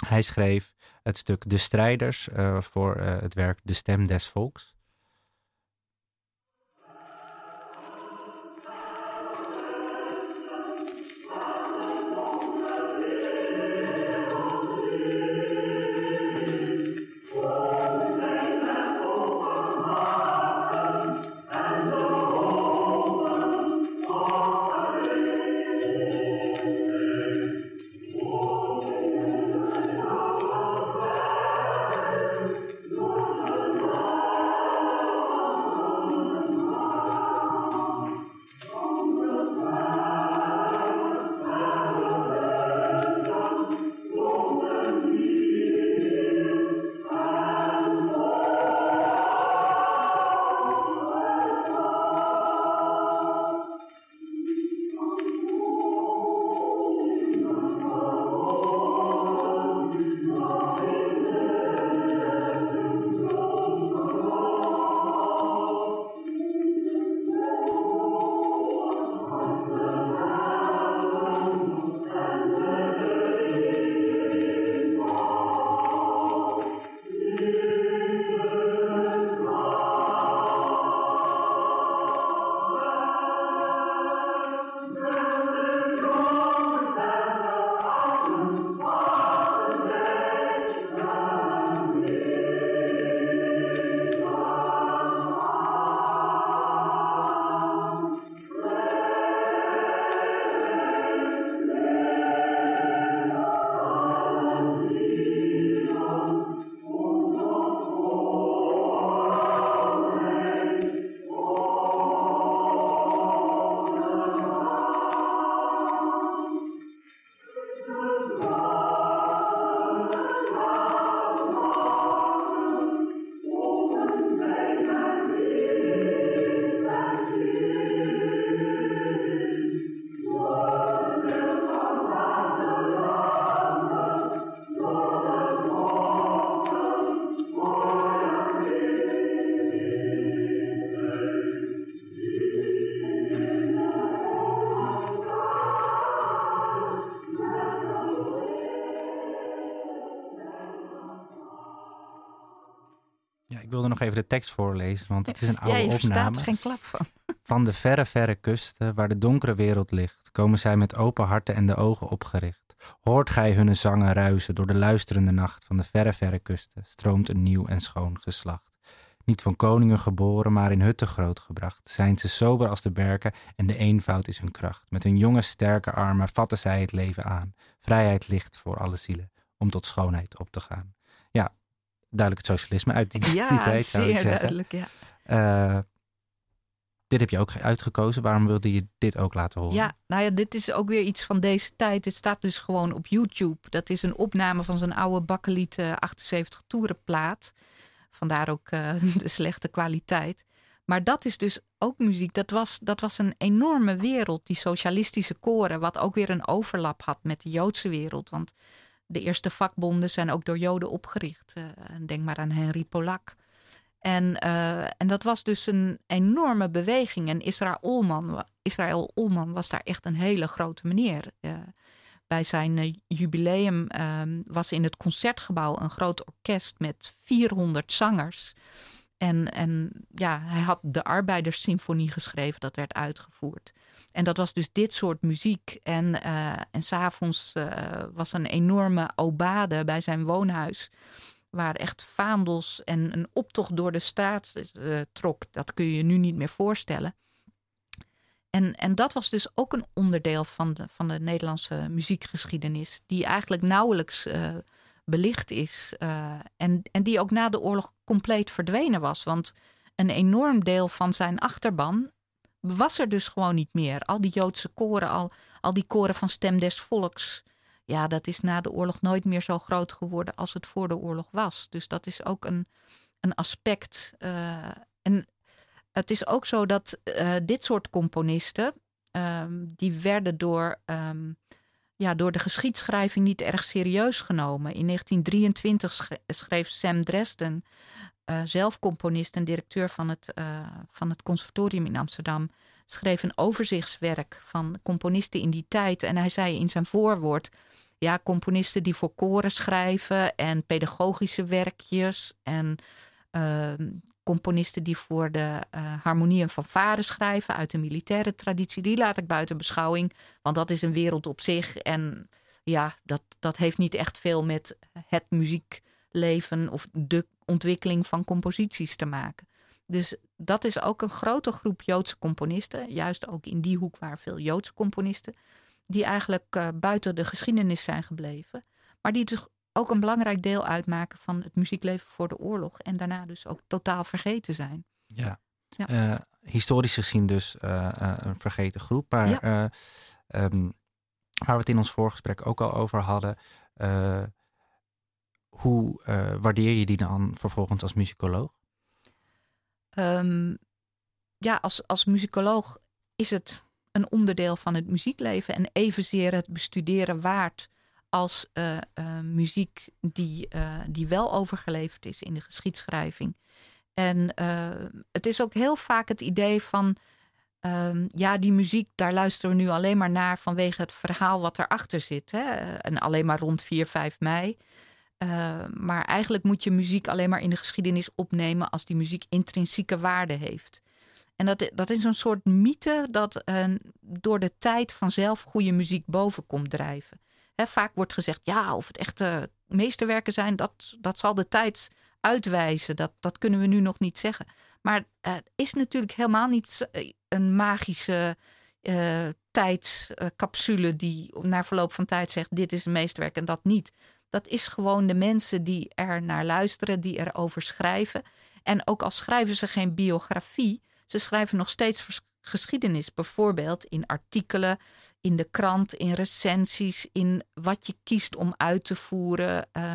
hij schreef het stuk De Strijders voor het werk De Stem des Volks. Nog even de tekst voorlezen, want het is een oude ja, je opname. er geen klap van. Van de verre, verre kusten, waar de donkere wereld ligt, komen zij met open harten en de ogen opgericht. Hoort gij hun zangen ruisen door de luisterende nacht van de verre, verre kusten, stroomt een nieuw en schoon geslacht. Niet van koningen geboren, maar in hutten grootgebracht, zijn ze sober als de berken en de eenvoud is hun kracht. Met hun jonge, sterke armen vatten zij het leven aan. Vrijheid ligt voor alle zielen, om tot schoonheid op te gaan. Duidelijk het socialisme uit die, ja, die tijd, zou ik zeggen. duidelijk, ja. Uh, dit heb je ook uitgekozen. Waarom wilde je dit ook laten horen? Ja, nou ja, dit is ook weer iets van deze tijd. Het staat dus gewoon op YouTube. Dat is een opname van zijn oude bakkeliet uh, 78 toerenplaat. Vandaar ook uh, de slechte kwaliteit. Maar dat is dus ook muziek. Dat was, dat was een enorme wereld, die socialistische koren. Wat ook weer een overlap had met de Joodse wereld. Want de eerste vakbonden zijn ook door Joden opgericht. Uh, denk maar aan Henry Polak. En, uh, en dat was dus een enorme beweging. En Israël Olman, Israël was daar echt een hele grote meneer. Uh, bij zijn jubileum ehm, was in het concertgebouw een groot orkest met 400 zangers. En, en ja, hij had de Arbeiderssymfonie geschreven, dat werd uitgevoerd. En dat was dus dit soort muziek. En, uh, en s'avonds uh, was een enorme obade bij zijn woonhuis. Waar echt vaandels en een optocht door de straat uh, trok. Dat kun je je nu niet meer voorstellen. En, en dat was dus ook een onderdeel van de, van de Nederlandse muziekgeschiedenis. Die eigenlijk nauwelijks belicht is. En, en die ook na de oorlog compleet verdwenen was. Want een enorm deel van zijn achterban was er dus gewoon niet meer. Al die Joodse koren, al, al die koren van Stem des Volks. Ja, dat is na de oorlog nooit meer zo groot geworden als het voor de oorlog was. Dus dat is ook een, een aspect. Uh, en het is ook zo dat uh, dit soort componisten, um, die werden door um, ja, door de geschiedschrijving niet erg serieus genomen. In 1923 schreef Sam Dresden, uh, zelf componist en directeur van het, uh, van het Conservatorium in Amsterdam, schreef een overzichtswerk van componisten in die tijd. En hij zei in zijn voorwoord: ja, componisten die voor koren schrijven en pedagogische werkjes en uh, componisten die voor de uh, harmonie en fanfare schrijven uit de militaire traditie, die laat ik buiten beschouwing. Want dat is een wereld op zich. En ja, dat, dat heeft niet echt veel met het muziekleven of de ontwikkeling van composities te maken. Dus dat is ook een grote groep Joodse componisten, juist ook in die hoek waar veel Joodse componisten, die eigenlijk uh, buiten de geschiedenis zijn gebleven, maar die dus ook een belangrijk deel uitmaken van het muziekleven voor de oorlog. En daarna dus ook totaal vergeten zijn. Ja, ja. Uh, historisch gezien dus uh, uh, een vergeten groep. Maar ja. um, waar we het in ons voorgesprek ook al over hadden. Hoe waardeer je die dan vervolgens als muzikoloog? Um, ja, als, als muzikoloog is het een onderdeel van het muziekleven. En evenzeer het bestuderen waard als uh, uh, muziek die, die wel overgeleverd is in de geschiedschrijving. En het is ook heel vaak het idee van, ehm, ja, die muziek, daar luisteren we nu alleen maar naar vanwege het verhaal wat erachter zit. Hè? En alleen maar rond 4, 5 mei. Maar eigenlijk moet je muziek alleen maar in de geschiedenis opnemen als die muziek intrinsieke waarde heeft. En dat, dat is een soort mythe dat door de tijd vanzelf goede muziek boven komt drijven vaak wordt gezegd, ja, of het echte meesterwerken zijn, dat, dat zal de tijd uitwijzen. Dat, dat kunnen we nu nog niet zeggen. Maar het is natuurlijk helemaal niet eh, een magische uh, tijdscapsule die na verloop van tijd zegt, dit is een meesterwerk en dat niet. Dat is gewoon de mensen die er naar luisteren, die erover schrijven. En ook al schrijven ze geen biografie, ze schrijven nog steeds geschiedenis. Bijvoorbeeld in artikelen, in de krant, in recensies, in wat je kiest om uit te voeren. Uh,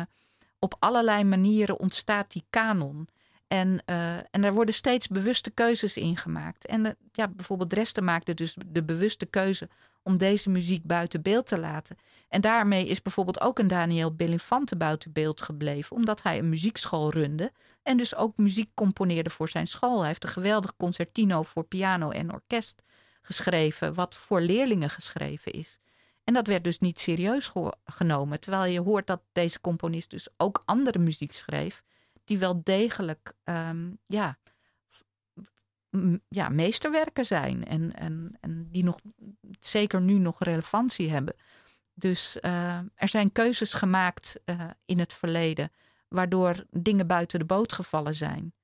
op allerlei manieren ontstaat die kanon. En, uh, en daar worden steeds bewuste keuzes in gemaakt. En uh, ja, bijvoorbeeld Dresden maakte dus de bewuste keuze om deze muziek buiten beeld te laten. En daarmee is bijvoorbeeld ook een Daniel Belinfante buiten beeld gebleven, omdat hij een muziekschool runde en dus ook muziek componeerde voor zijn school. Hij heeft een geweldig concertino voor piano en orkest geschreven, wat voor leerlingen geschreven is. En dat werd dus niet serieus genomen, terwijl je hoort dat deze componist dus ook andere muziek schreef, die wel degelijk um, ja, ja, meesterwerken zijn en, en, en die nog zeker nu nog relevantie hebben. Dus uh, er zijn keuzes gemaakt uh, in het verleden waardoor dingen buiten de boot gevallen zijn.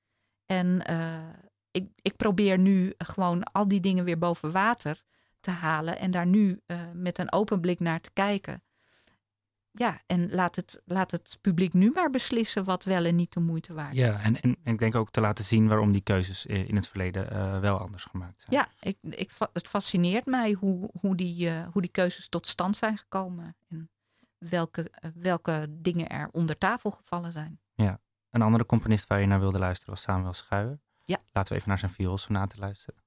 En uh, ik, ik probeer nu gewoon al die dingen weer boven water te halen en daar nu met een open blik naar te kijken ja, en laat het, laat het publiek nu maar beslissen wat wel en niet de moeite waard is. Ja, en, en, en ik denk ook te laten zien waarom die keuzes in het verleden uh, wel anders gemaakt zijn. Ja, ik, ik, het fascineert mij hoe, hoe, die, uh, hoe die keuzes tot stand zijn gekomen. En welke, uh, welke dingen er onder tafel gevallen zijn. Ja, een andere componist waar je naar wilde luisteren was Samuel Schuijer. Ja. laten we even naar zijn vioolsonate luisteren.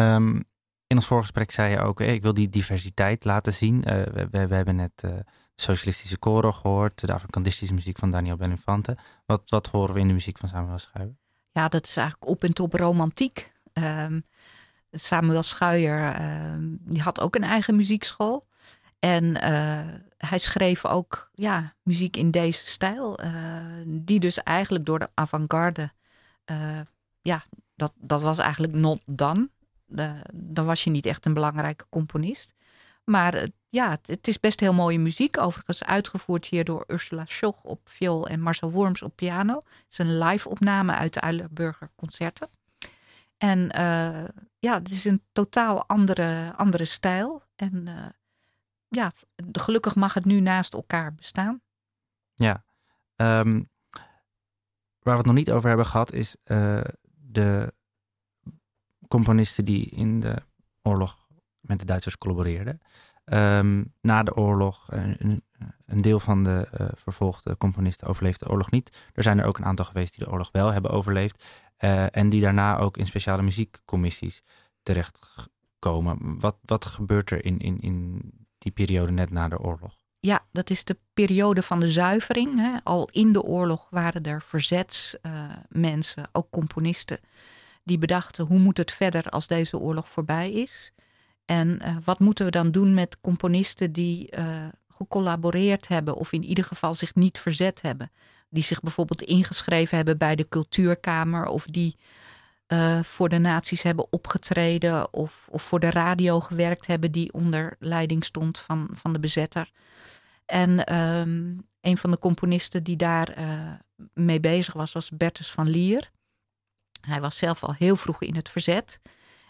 Um, in ons voorgesprek zei je ook, ik wil die diversiteit laten zien. Uh, we, we, hebben net uh, socialistische koren gehoord, de Afrikanistische muziek van Daniel Beninfante. Wat, wat horen we in de muziek van Samuel Schuijer? Ja, dat is eigenlijk op en top romantiek. Um, Samuel Schuijer, um, die had ook een eigen muziekschool. En uh, hij schreef ook ja, muziek in deze stijl, die dus eigenlijk door de avant-garde ja, dat, dat was eigenlijk not done. dan was je niet echt een belangrijke componist. Maar uh, ja, het, is best heel mooie muziek. Overigens uitgevoerd hier door Ursula Schoch op viool en Marcel Worms op piano. Het is een live opname uit de Eilenburger Concerten. En uh, ja, het is een totaal andere, andere stijl. En ja, gelukkig mag het nu naast elkaar bestaan. Ja, um, waar we het nog niet over hebben gehad is de componisten die in de oorlog met de Duitsers collaboreerden. Um, na de oorlog, een, een deel van de uh, vervolgde componisten overleefde de oorlog niet. Er zijn er ook een aantal geweest die de oorlog wel hebben overleefd. Uh, en die daarna ook in speciale muziekcommissies terechtkomen. Wat, wat gebeurt er in, in, in die periode net na de oorlog? Ja, dat is de periode van de zuivering. Hè. Al in de oorlog waren er verzetsmensen, ook componisten, die bedachten hoe moet het verder als deze oorlog voorbij is. En uh, wat moeten we dan doen met componisten die uh, gecollaboreerd hebben of in ieder geval zich niet verzet hebben. Die zich bijvoorbeeld ingeschreven hebben bij de cultuurkamer of die uh, voor de nazi's hebben opgetreden of, of voor de radio gewerkt hebben die onder leiding stond van, van de bezetter. En um, een van de componisten die daar mee bezig was, was Bertus van Lier. Hij was zelf al heel vroeg in het verzet.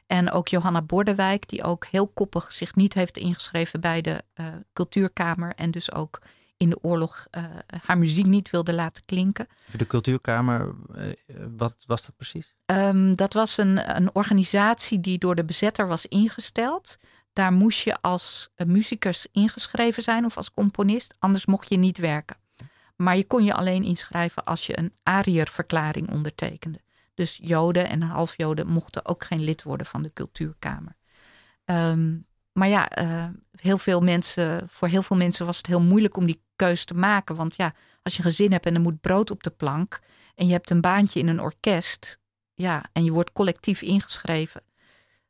En ook Johanna Bordewijk, die ook heel koppig zich niet heeft ingeschreven bij de uh, cultuurkamer. En dus ook in de oorlog uh, haar muziek niet wilde laten klinken. De cultuurkamer, wat was dat precies? Um, dat was een, een organisatie die door de bezetter was ingesteld. Daar moest je als muzikus ingeschreven zijn of als componist, anders mocht je niet werken. Maar je kon je alleen inschrijven als je een Arierverklaring ondertekende. Dus Joden en halfjoden mochten ook geen lid worden van de cultuurkamer. Um, maar ja, uh, heel veel mensen, voor heel veel mensen was het heel moeilijk om die keus te maken. Want ja, als je een gezin hebt en er moet brood op de plank. en je hebt een baantje in een orkest. ja, en je wordt collectief ingeschreven.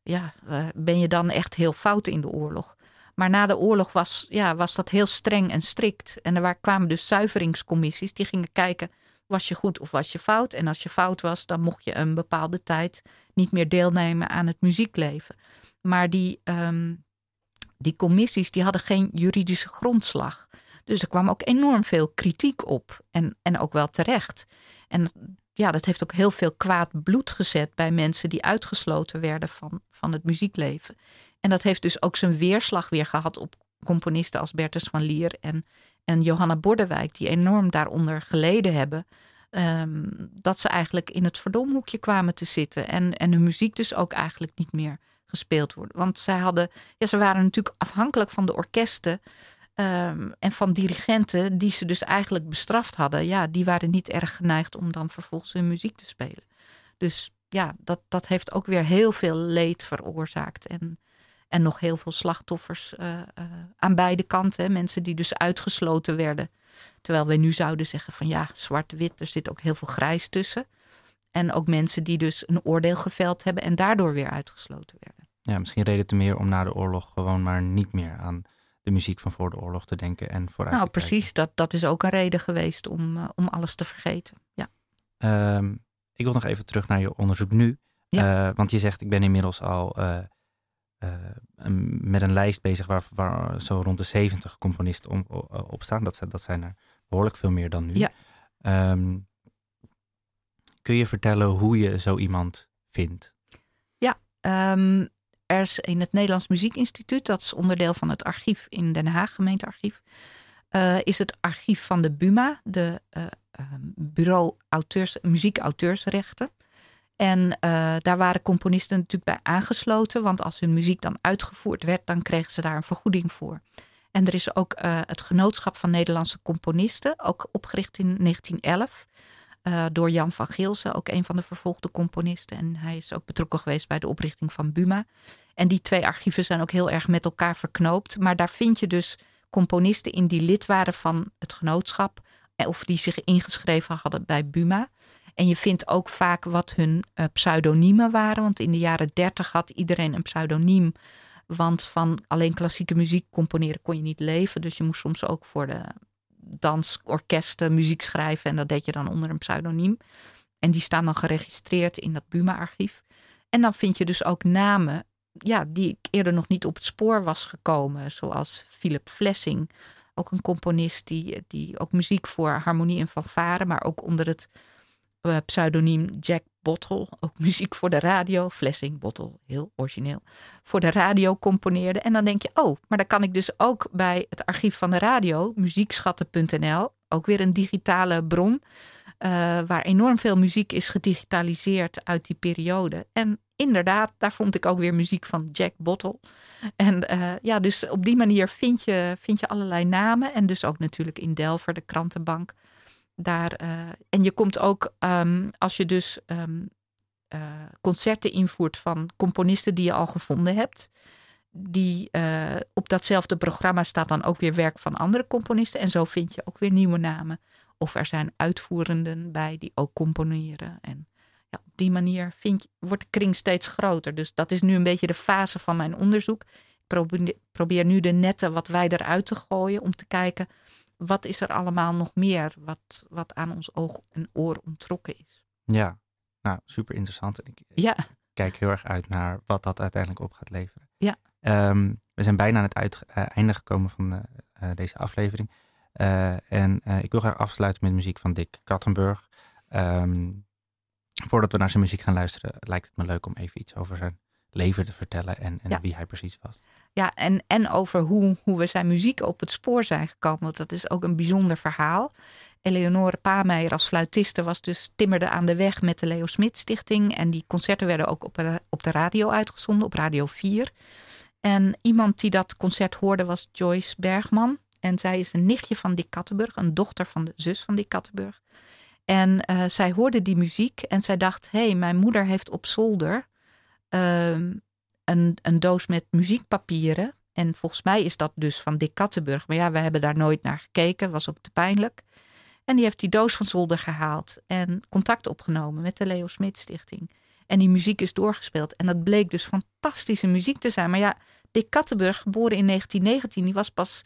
ja, uh, ben je dan echt heel fout in de oorlog. Maar na de oorlog was, ja, was dat heel streng en strikt. En er kwamen dus zuiveringscommissies die gingen kijken was je goed of was je fout? En als je fout was, dan mocht je een bepaalde tijd niet meer deelnemen aan het muziekleven. Maar die, um, die commissies die hadden geen juridische grondslag. Dus er kwam ook enorm veel kritiek op. En, en ook wel terecht. En ja, dat heeft ook heel veel kwaad bloed gezet bij mensen die uitgesloten werden van, van het muziekleven. En dat heeft dus ook zijn weerslag weer gehad op componisten als Bertus van Lier en, en Johanna Bordewijk, die enorm daaronder geleden hebben. Ehm, dat ze eigenlijk in het verdomhoekje kwamen te zitten. En, en hun muziek dus ook eigenlijk niet meer gespeeld wordt. Want zij hadden, ja, ze waren natuurlijk afhankelijk van de orkesten. Ehm, en van dirigenten die ze dus eigenlijk bestraft hadden. Ja, die waren niet erg geneigd om dan vervolgens hun muziek te spelen. Dus ja, dat, dat heeft ook weer heel veel leed veroorzaakt. En en nog heel veel slachtoffers uh, uh, aan beide kanten. Mensen die dus uitgesloten werden. Terwijl wij nu zouden zeggen van ja, zwart-wit, er zit ook heel veel grijs tussen. En ook mensen die dus een oordeel geveld hebben en daardoor weer uitgesloten werden. Ja, misschien reden te meer om na de oorlog gewoon maar niet meer aan de muziek van voor de oorlog te denken en vooruit Nou, te precies. Dat, dat is ook een reden geweest om, uh, om alles te vergeten. Ja. Um, ik wil nog even terug naar je onderzoek nu. Ja. want je zegt, ik ben inmiddels al uh, met een lijst bezig waar, waar zo rond de 70 componisten om, op staan. Dat, dat zijn er behoorlijk veel meer dan nu. Ja. Um, kun je vertellen hoe je zo iemand vindt? Ja, um, er is in het Nederlands Muziekinstituut, dat is onderdeel van het archief in Den Haag, gemeentearchief, uh, is het archief van de BUMA, de uh, Bureau Auteurs, Muziekauteursrechten. En uh, daar waren componisten natuurlijk bij aangesloten, want als hun muziek dan uitgevoerd werd, dan kregen ze daar een vergoeding voor. En er is ook uh, het Genootschap van Nederlandse Componisten, ook opgericht in 1911 uh, door Jan van Geelsen, ook een van de vervolgde componisten. En hij is ook betrokken geweest bij de oprichting van Buma. En die twee archieven zijn ook heel erg met elkaar verknoopt. Maar daar vind je dus componisten in die lid waren van het genootschap, of die zich ingeschreven hadden bij Buma. En je vindt ook vaak wat hun uh, pseudoniemen waren. Want in de jaren dertig had iedereen een pseudoniem. Want van alleen klassieke muziek componeren kon je niet leven. Dus je moest soms ook voor de dansorkesten muziek schrijven. En dat deed je dan onder een pseudoniem. En die staan dan geregistreerd in dat Buma-archief. En dan vind je dus ook namen ja, die ik eerder nog niet op het spoor was gekomen. Zoals Philip Flessing, ook een componist die, die ook muziek voor harmonie en fanfare, maar ook onder het uh, pseudoniem Jack Bottle, ook muziek voor de radio, Flessing Bottle, heel origineel, voor de radio componeerde. En dan denk je, oh, maar dan kan ik dus ook bij het archief van de radio, muziekschatten.nl, ook weer een digitale bron, uh, waar enorm veel muziek is gedigitaliseerd uit die periode. En inderdaad, daar vond ik ook weer muziek van Jack Bottle. En uh, ja, dus op die manier vind je, vind je allerlei namen. En dus ook natuurlijk in Delver, de krantenbank daar, uh, en je komt ook, um, als je dus um, uh, concerten invoert van componisten die je al gevonden hebt. Die uh, op datzelfde programma staat dan ook weer werk van andere componisten. En zo vind je ook weer nieuwe namen. Of er zijn uitvoerenden bij die ook componeren. En ja, op die manier vind, wordt de kring steeds groter. Dus dat is nu een beetje de fase van mijn onderzoek. Ik probeer, probeer nu de netten wat wijder uit te gooien om te kijken wat is er allemaal nog meer wat, wat aan ons oog en oor ontrokken is. Ja, nou super interessant. En ik ja. kijk heel erg uit naar wat dat uiteindelijk op gaat leveren. Ja. Um, we zijn bijna aan het uit, uh, einde gekomen van uh, deze aflevering. en ik wil graag afsluiten met muziek van Dick Kattenburg. Um, voordat we naar zijn muziek gaan luisteren, lijkt het me leuk om even iets over zijn leven te vertellen en, en ja. wie hij precies was. Ja, en, en over hoe, hoe we zijn muziek op het spoor zijn gekomen. Want dat is ook een bijzonder verhaal. Eleonore Pameijer als fluitiste was dus timmerde aan de weg met de Leo Smit Stichting. En die concerten werden ook op, op de radio uitgezonden, op Radio 4. En iemand die dat concert hoorde was Joyce Bergman. En zij is een nichtje van Dick Kattenburg, een dochter van de zus van Dick Kattenburg. En uh, zij hoorde die muziek en zij dacht: hé, hey, mijn moeder heeft op zolder uh, een, doos met muziekpapieren. En volgens mij is dat dus van Dick Kattenburg. Maar ja, we hebben daar nooit naar gekeken. Was ook te pijnlijk. En die heeft die doos van zolder gehaald en contact opgenomen met de Leo Smit Stichting. En die muziek is doorgespeeld. En dat bleek dus fantastische muziek te zijn. Maar ja, Dick Kattenburg, geboren in 1919, die was pas,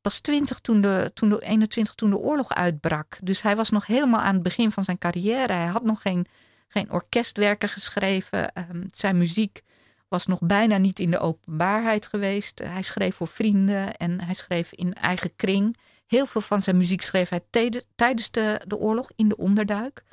pas 20 toen de, toen de 21 toen de oorlog uitbrak. Dus hij was nog helemaal aan het begin van zijn carrière. Hij had nog geen, geen orkestwerken geschreven. Ehm, zijn muziek was nog bijna niet in de openbaarheid geweest. Hij schreef voor vrienden en hij schreef in eigen kring. Heel veel van zijn muziek schreef hij tijdens de, de oorlog in de onderduik.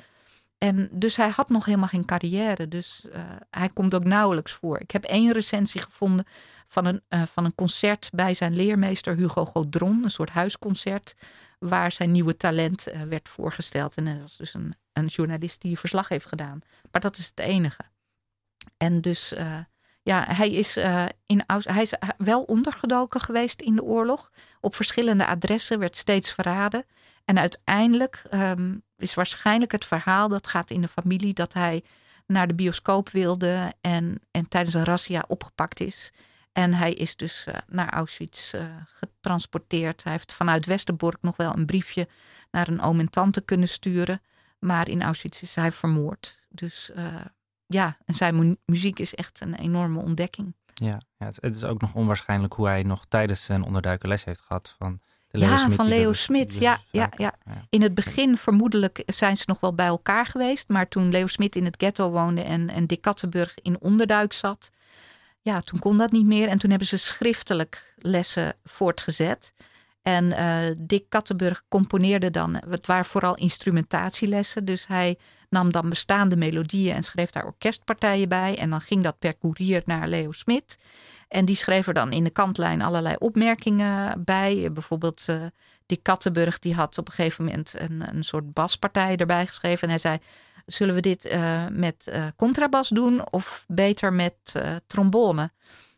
En dus hij had nog helemaal geen carrière. Dus uh, hij komt ook nauwelijks voor. Ik heb één recensie gevonden van een, uh, van een concert bij zijn leermeester Hugo Godron. Een soort huisconcert. Waar zijn nieuwe talent werd voorgesteld. En dat was dus een, een journalist die verslag heeft gedaan. Maar dat is het enige. En dus ja, hij is, uh, in, hij is wel ondergedoken geweest in de oorlog. Op verschillende adressen werd steeds verraden. En uiteindelijk um, is waarschijnlijk het verhaal, dat gaat in de familie, dat hij naar de bioscoop wilde en, en tijdens een razzia opgepakt is. En hij is dus uh, naar Auschwitz getransporteerd. Hij heeft vanuit Westerbork nog wel een briefje naar een oom en tante kunnen sturen. Maar in Auschwitz is hij vermoord. Dus ja, en zijn muziek is echt een enorme ontdekking. Ja, ja het, is ook nog onwaarschijnlijk hoe hij nog tijdens zijn onderduiken les heeft gehad van de Leo ja, van Leo Smit. Ja, ja, ja, In het begin vermoedelijk zijn ze nog wel bij elkaar geweest. Maar toen Leo Smit in het ghetto woonde en, en Dick Kattenburg in onderduik zat. Ja, toen kon dat niet meer. En toen hebben ze schriftelijk lessen voortgezet. En uh, Dick Kattenburg componeerde dan, het waren vooral instrumentatielessen. Dus hij nam dan bestaande melodieën en schreef daar orkestpartijen bij. En dan ging dat per koerier naar Leo Smit. En die schreef er dan in de kantlijn allerlei opmerkingen bij. Bijvoorbeeld uh, Dick Kattenburg, die had op een gegeven moment een, een soort baspartij erbij geschreven. En hij zei, zullen we dit met contrabas doen of beter met trombone?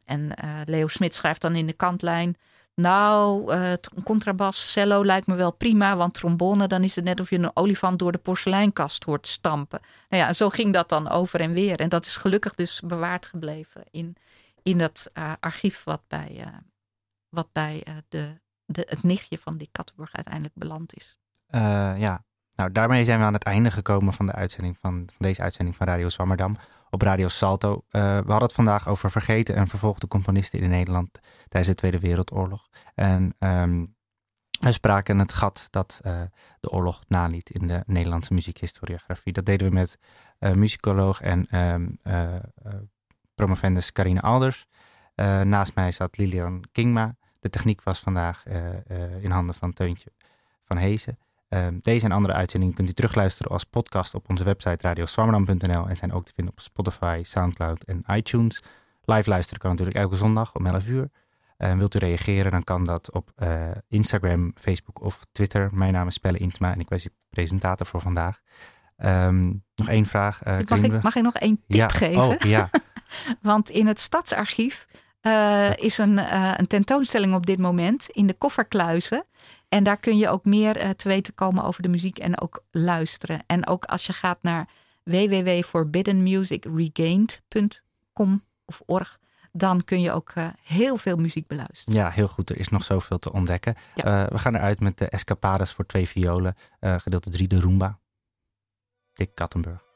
En Leo Smit schrijft dan in de kantlijn... Nou, uh, contrabas, cello lijkt me wel prima, want trombone, dan is het net of je een olifant door de porseleinkast hoort stampen. Nou ja, zo ging dat dan over en weer. En dat is gelukkig dus bewaard gebleven in, in dat uh, archief wat bij, uh, wat bij de, de, het nichtje van die Kattenburg uiteindelijk beland is. ja, nou daarmee zijn we aan het einde gekomen van de uitzending van, van deze uitzending van Radio Zwammerdam op Radio Salto. Uh, we hadden het vandaag over vergeten en vervolgde componisten in Nederland tijdens de Tweede Wereldoorlog. En um, we spraken het gat dat uh, de oorlog naliet in de Nederlandse muziekhistoriografie. Dat deden we met uh, muzikoloog en um, promovendus Carine Alders. naast mij zat Lilian Kingma. De techniek was vandaag in handen van Teuntje van Hezen. Ehm, deze en andere uitzendingen kunt u terugluisteren als podcast op onze website radioswammerdam.nl en zijn ook te vinden op Spotify, Soundcloud en iTunes. Live luisteren kan natuurlijk elke zondag om 11 uur. Uh, wilt u reageren, dan kan dat op uh, Instagram, Facebook of Twitter. Mijn naam is Pelle Intma en ik was uw presentator voor vandaag. Um, nog één vraag. Uh, mag, ik, mag ik nog één tip ja. geven? Oh, ja. Want in het stadsarchief uh, is een, een tentoonstelling op dit moment in de kofferkluizen. En daar kun je ook meer uh, te weten komen over de muziek en ook luisteren. En ook als je gaat naar www.forbiddenmusicregained.com of org, dan kun je ook uh, heel veel muziek beluisteren. Ja, heel goed. Er is nog zoveel te ontdekken. Ja. Uh, we gaan eruit met de Escapades voor twee violen, gedeelte 3, de Roomba. Dick Kattenburg.